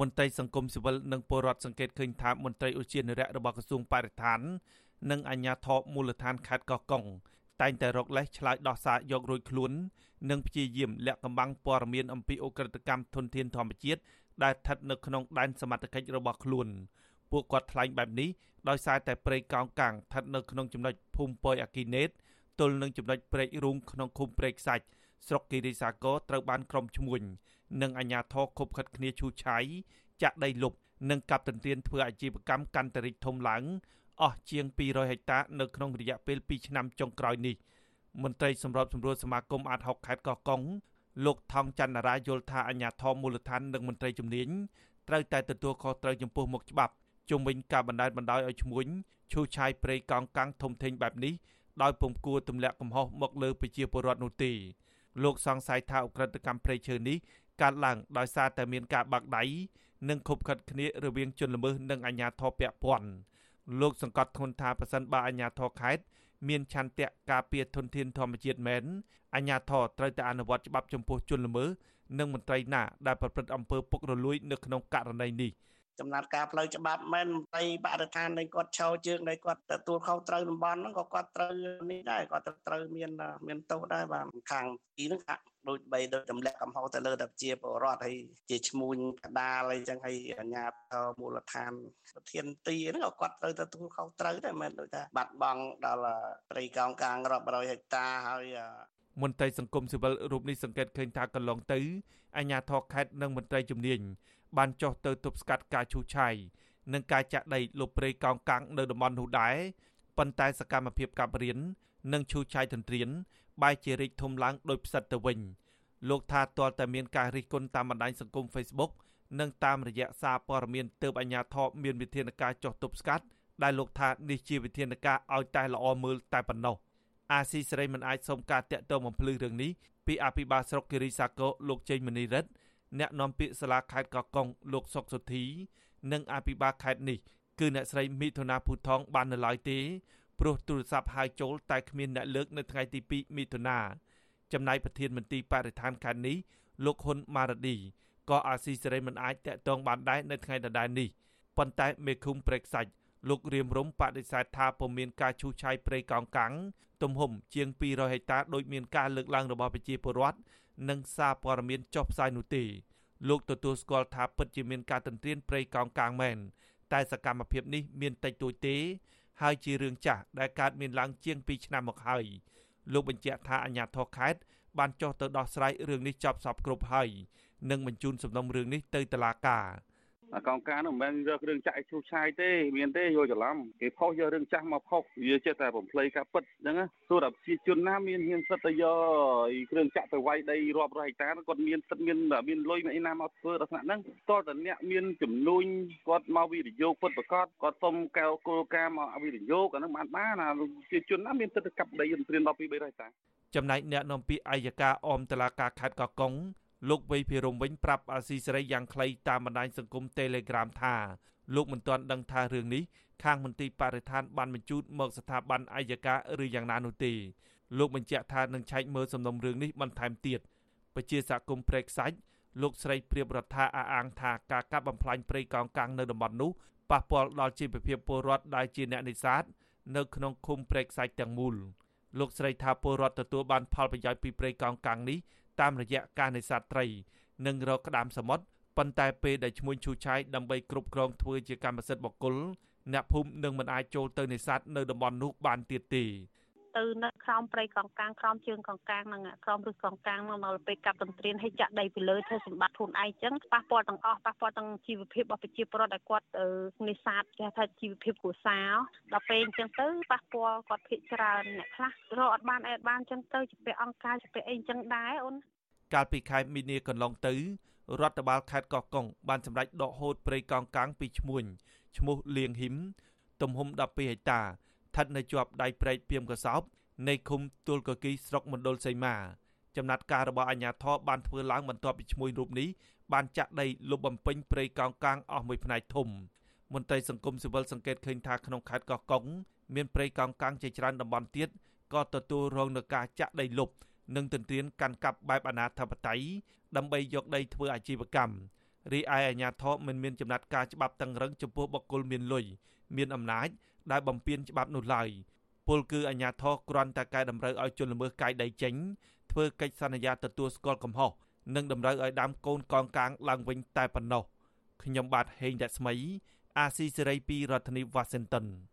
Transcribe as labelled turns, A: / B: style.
A: មន្ត្រីសង្គមស៊ីវិលនិងពលរដ្ឋសង្កេតឃើញថាមន្ត្រីឧទ្យានុរក្សរបស់ក្រសួងបរិស្ថាន និងអាជ្ញាធរមូលដ្ឋានខេត្តកោះកុងតែងតែរកលេសឆ្លើយដោះសារយករួចខ្លួន និងព្យាយាមលាក់កំបាំងព័ត៌មានអំពីអ ுக ្រិតកម្មធនធានធម្មជាតិដែលស្ថិតនៅក្នុងដែនសមត្ថកិច្ចរបស់ខ្លួនពួកគាត់ថ្លែងបែបនេះដោយសារតែព្រៃកោងកាងស្ថិតនៅក្នុងចំណុចភូមិពយអគីណេតទល់នឹងចំណុចព្រែករូងក្នុងឃុំព្រែកសាច់ ស្រុកគិរីសាគរត្រូវបានក្រុមឈ្មួញនិងអាជ្ញាធរខົບខិតគ្នាឈូសឆាយចាក់ដីលុបនិងកាប់ទន្ទ្រានធ្វើអាជីវកម្មកាន់តែរីកធំឡើងអស់ជាង200ហិកតានៅក្នុងរយៈពេល2ឆ្នាំចុងក្រោយនេះមន្ត្រីសម្របសម្រួលសមាគមអាត60ខេត្តកោះកុងលោកថងច័ន្ទរាយល់ថាអាជ្ញាធរមូលដ្ឋាននិងមន្ត្រីជំនាញត្រូវតែទទួលខុសត្រូវចំពោះមុខច្បាប់ជុំវិញការបណ្តែតបណ្តោយឲ្យឈ្មួញឈូសឆាយព្រៃកោងកាំងធំធេងបែបនេះដោយពុំគួរទម្លាក់កំហុសមកលើប្រជាពលរដ្ឋនោះទេ លោកសង្ស័យថាអ ுக ្រិតកម្មព្រៃឈើនេះកើតឡើងដោយសារតែមានការបាក់ដៃនិងខົບខិតគ្នារវាងជនល្មើសនិងអាជ្ញាធរពាក់ព័ន្ធលោកសង្កត់ធ្ងន់ថាប៉ះសិនបើអាជ្ញាធរខេត្តមានឆន្ទៈការពារធនធានធម្មជាតិមែនអាជ្ញាធរត្រូវតែអនុវត្តច្បាប់ចំពោះជនល្មើសនិងមន្ត្រីណាដែលប្រព្រឹត្តអំពើពុករលួយនៅក្នុងករណីនេះ។
B: ចំណាត់ការផ្លូវច្បាប់មិនមន្ត្រីបរិស្ថាននៃគាត់ឆោជើងនៃគាត់ទទួលខុសត្រូវតំបន់ហ្នឹងក៏គាត់ត្រូវនេះដែរគាត់ត្រូវមានមានទោសដែរបាទខាងទីហ្នឹងហាក់ដូចបីដូចទម្លាក់កំហុសទៅលើតែជាបរដ្ឋហើយជាឈ្មួញកដាលអីចឹងហើយអាជ្ញាធរមូលដ្ឋានប្រធានទីហ្នឹងក៏គាត់ត្រូវទទួលខុសត្រូវដែរមិនដូចថាបាត់បង់ដល់ព្រៃកោងកាងរាប់រយហិកតាហើយ
A: មន្ត្រីសង្គមស៊ីវិលរូបនេះសង្កេតឃើញថាកន្លងទៅអាជ្ញាធរខេត្តនិងមន្ត្រីជំនាញ បានចុះទៅទប់ស្កាត់ការឈូសឆាយនិងការចាក់ដីលុបព្រៃកោងកាំងនៅតំបន់នោះដែរប៉ុន្តែសកម្មភាពកាប់រៀននិងឈូសឆាយទន្ទ្រានបែរជារីកធំឡើងដោយផ្សិតទៅវិញលោកថាទាល់តែមានការរិះគន់តាមបណ្ដាញសង្គម Facebook និងតាមរយៈសារព័ត៌មានទើបអាជ្ញាធរមានវិធានការចុះទប់ស្កាត់ដែលលោកថានេះជាវិធានការឲ្យតែល្អមើលតែប៉ុណ្ណោះអាស៊ីសេរីមិនអាចសុំការតាក់ទងបំភ្លឺរឿងនេះពីអភិបាលស្រុកគិរីសាគរលោកចេញមនីរិទ្ធ អ្នកនាំពាក្យសាលាខេត្តកោះកុងលោកសុកសុធី និងអភិបាលខេត្តនេះគឺអ្នកស្រីមិថុនាភូថងបាននៅឡើយទេព្រោះទូរស័ព្ទហៅចូលតែគ្មានអ្នកលើកនៅថ្ងៃទី2មិថុនាចំណែកប្រធានមន្ទីរបរិស្ថានខេត្តនេះលោកហ៊ុនម៉ារ៉ាឌីក៏អាស៊ីសេរីមិនអាចតាក់ទងបានដែរនៅថ្ងៃដដែលនេះប៉ុន្តែមេឃុំព្រែកសាច់ លោករៀមរំបដិសេធថាពុំមានការឈូសឆាយព្រៃកោងកាំងទំហំជាង200ហិកតាដោយមានការលើកឡើងរបស់ប្រជាពលរដ្ឋនិងសារព័ត៌មានចុះផ្សាយនោះទេលោកទទួលស្គាល់ថាពិតជាមានការទន្ទ្រានព្រៃកោងកាងមែនតែសកម្មភាពនេះមានតិចតួចទេ ហើយជារឿងចាស់ដែលកើតមានឡើងជាង2ឆ្នាំមកហើយលោកបញ្ជាក់ថាអាជ្ញាធរខេត្តបានចុះទៅដោះស្រាយរឿងនេះចប់សពគ្រប់ហើយនិងបញ្ជូនសំណុំរឿងនេះទៅតុលាការ។
C: កងការនោះមិនមែនយករឿងចាក់ឲ្យឈូសឆាយទេមានទេយកច្រឡំគេផុសយករឿងចាស់មកផុសវាចេះតែបំភ្លៃការពិតអញ្ចឹងទោះតែប្រជាជនណាមានហ៊ានសិតទៅយកគ្រឿងចាក់ទៅវាយដីរាប់រយហិកតាគាត់មានសិតមានមានលុយមានអីណាមកធ្វើដល់ថ្នាក់ហ្នឹងតើតអ្នកមានចំនួនគាត់មកវិនិយោគពិតប្រកបគាត់សុំកែវគោលការណ៍មកវិនិយោគអាហ្នឹងបានបានណាប្រជាជនណាមានសិទ្ធិកាប់ដីយន្តព្រាន12 300ហិកតា
A: ចំណែកអ្នកនាំពាក្យអัยការអមតឡាការខេត្តកោះកុង លោកវ័យភិរមវិញប្រាប់អាស៊ីសេរីយ៉ាងខ្លីតាមបណ្ដាញសង្គម Telegram ថាលោកមិនទាន់ដឹងថារឿងនេះខាងមន្ទីរបរិស្ថានបានបញ្ជូនមកស្ថាប័នអัยការឬយ៉ាងណានោះទេលោកបញ្ជាក់ថានឹងឆែកមើលសំណុំរឿងនេះបន្ថែមទៀតពជាសហគមន៍ព្រែកសាច់លោកស្រីព្រៀបរដ្ឋាអះអាងថាការកាប់បំផ្លាញព្រៃកោងកាងនៅតំបន់នោះប៉ះពាល់ដល់ជីវភាពពលរដ្ឋដែលជាអ្នកនេសាទនៅក្នុងឃុំព្រែកសាច់ទាំងមូលលោកស្រីថាពលរដ្ឋទទួលបានផលប្រយោជន៍ពីព្រៃកោងកាងនេះ តាមរយៈការនេសាទត្រី និងរកក្តាមសមុទ្រប៉ុន្តែពេលដែលឈ្មួញឈូឆាយដើម្បីគ្រប់គ្រងធ្វើជាកម្មសិទ្ធិបុគ្គលអ្នកភូមិនឹងមិនអាចចូលទៅនេសាទនៅតំបន់នោះបានទៀតទេ
D: ទៅនៅ ក្រោមព្រៃកងកាងក្រោមជើងកងកាងហ្នឹងក្រោមរឹសកងកាងហ្នឹងដល់ពេលកាប់ទន្ទ្រានឲ្យចាក់ដីពីលើធ្វើសម្បត្តិខ្លួនឯងចឹងប៉ះពាល់ទាំងអស់ប៉ះពាល់ទាំងជីវភាពរបស់ប្រជាពលរដ្ឋដែលគាត់នេសាទគេថាជីវភាពគ្រួសារដល់ពេលអញ្ចឹងទៅប៉ះពាល់គាត់ភិកច្រើនអ្នកខ្លះរកអត់បានអត់បានចឹងទៅជាពាក់អង្គការជាពាក់អីចឹងដែរអូន
A: កាលពីខែមីនាកន្លងទៅរដ្ឋបាលខេត្តកោះកុងបានសម្រេចដកហូតព្រៃកោងកាងពីឈ្មួញឈ្មោះលៀងហ៊ីមទំហំ12ហិកតាស្ថិតនៅជាប់ដៃព្រែកពីមកសោប នៃឃុំទួលកគីស្រុកមណ្ឌលសីមាចំណាត់ការរបស់អាជ្ញាធរបានធ្វើឡើងបន្ទាប់ពីឈ្មួញរូបនេះបានចាក់ដីលុបបំពេញព្រៃកោងកាងអស់មួយផ្នែកធំមន្ត្រីសង្គមស៊ីវិលសង្កេតឃើញថាក្នុងខេត្តកោះកុងមានព្រៃកោងកាងជាច្រើនតំបន់ទៀតក៏ទទួលរងនឹងការចាក់ដីលុបនិងទន្ទ្រានកាន់កាប់បែបអនាធបត័យដើម្បីយកដីធ្វើអាជីវកម្មរីឯអាជ្ញាធរមិនមានចំណាត់ការច្បាប់តឹងរឹងចំពោះបុគ្គលមានលុយមានអំណាចដែលបំពានច្បាប់នោះឡើយ ពលគឺអាជ្ញាធរគ្រាន់តែកែតម្រូវឲ្យជនល្មើសកាយដីចេញធ្វើកិច្ចសន្យាទទួលស្គាល់កំហុសនិងតម្រូវឲ្យដាំកូនកងកាងឡើងវិញតែប៉ុណ្ណោះខ្ញុំបាទហេងរស្មី អាស៊ីសេរីពីរដ្ឋធានី Washington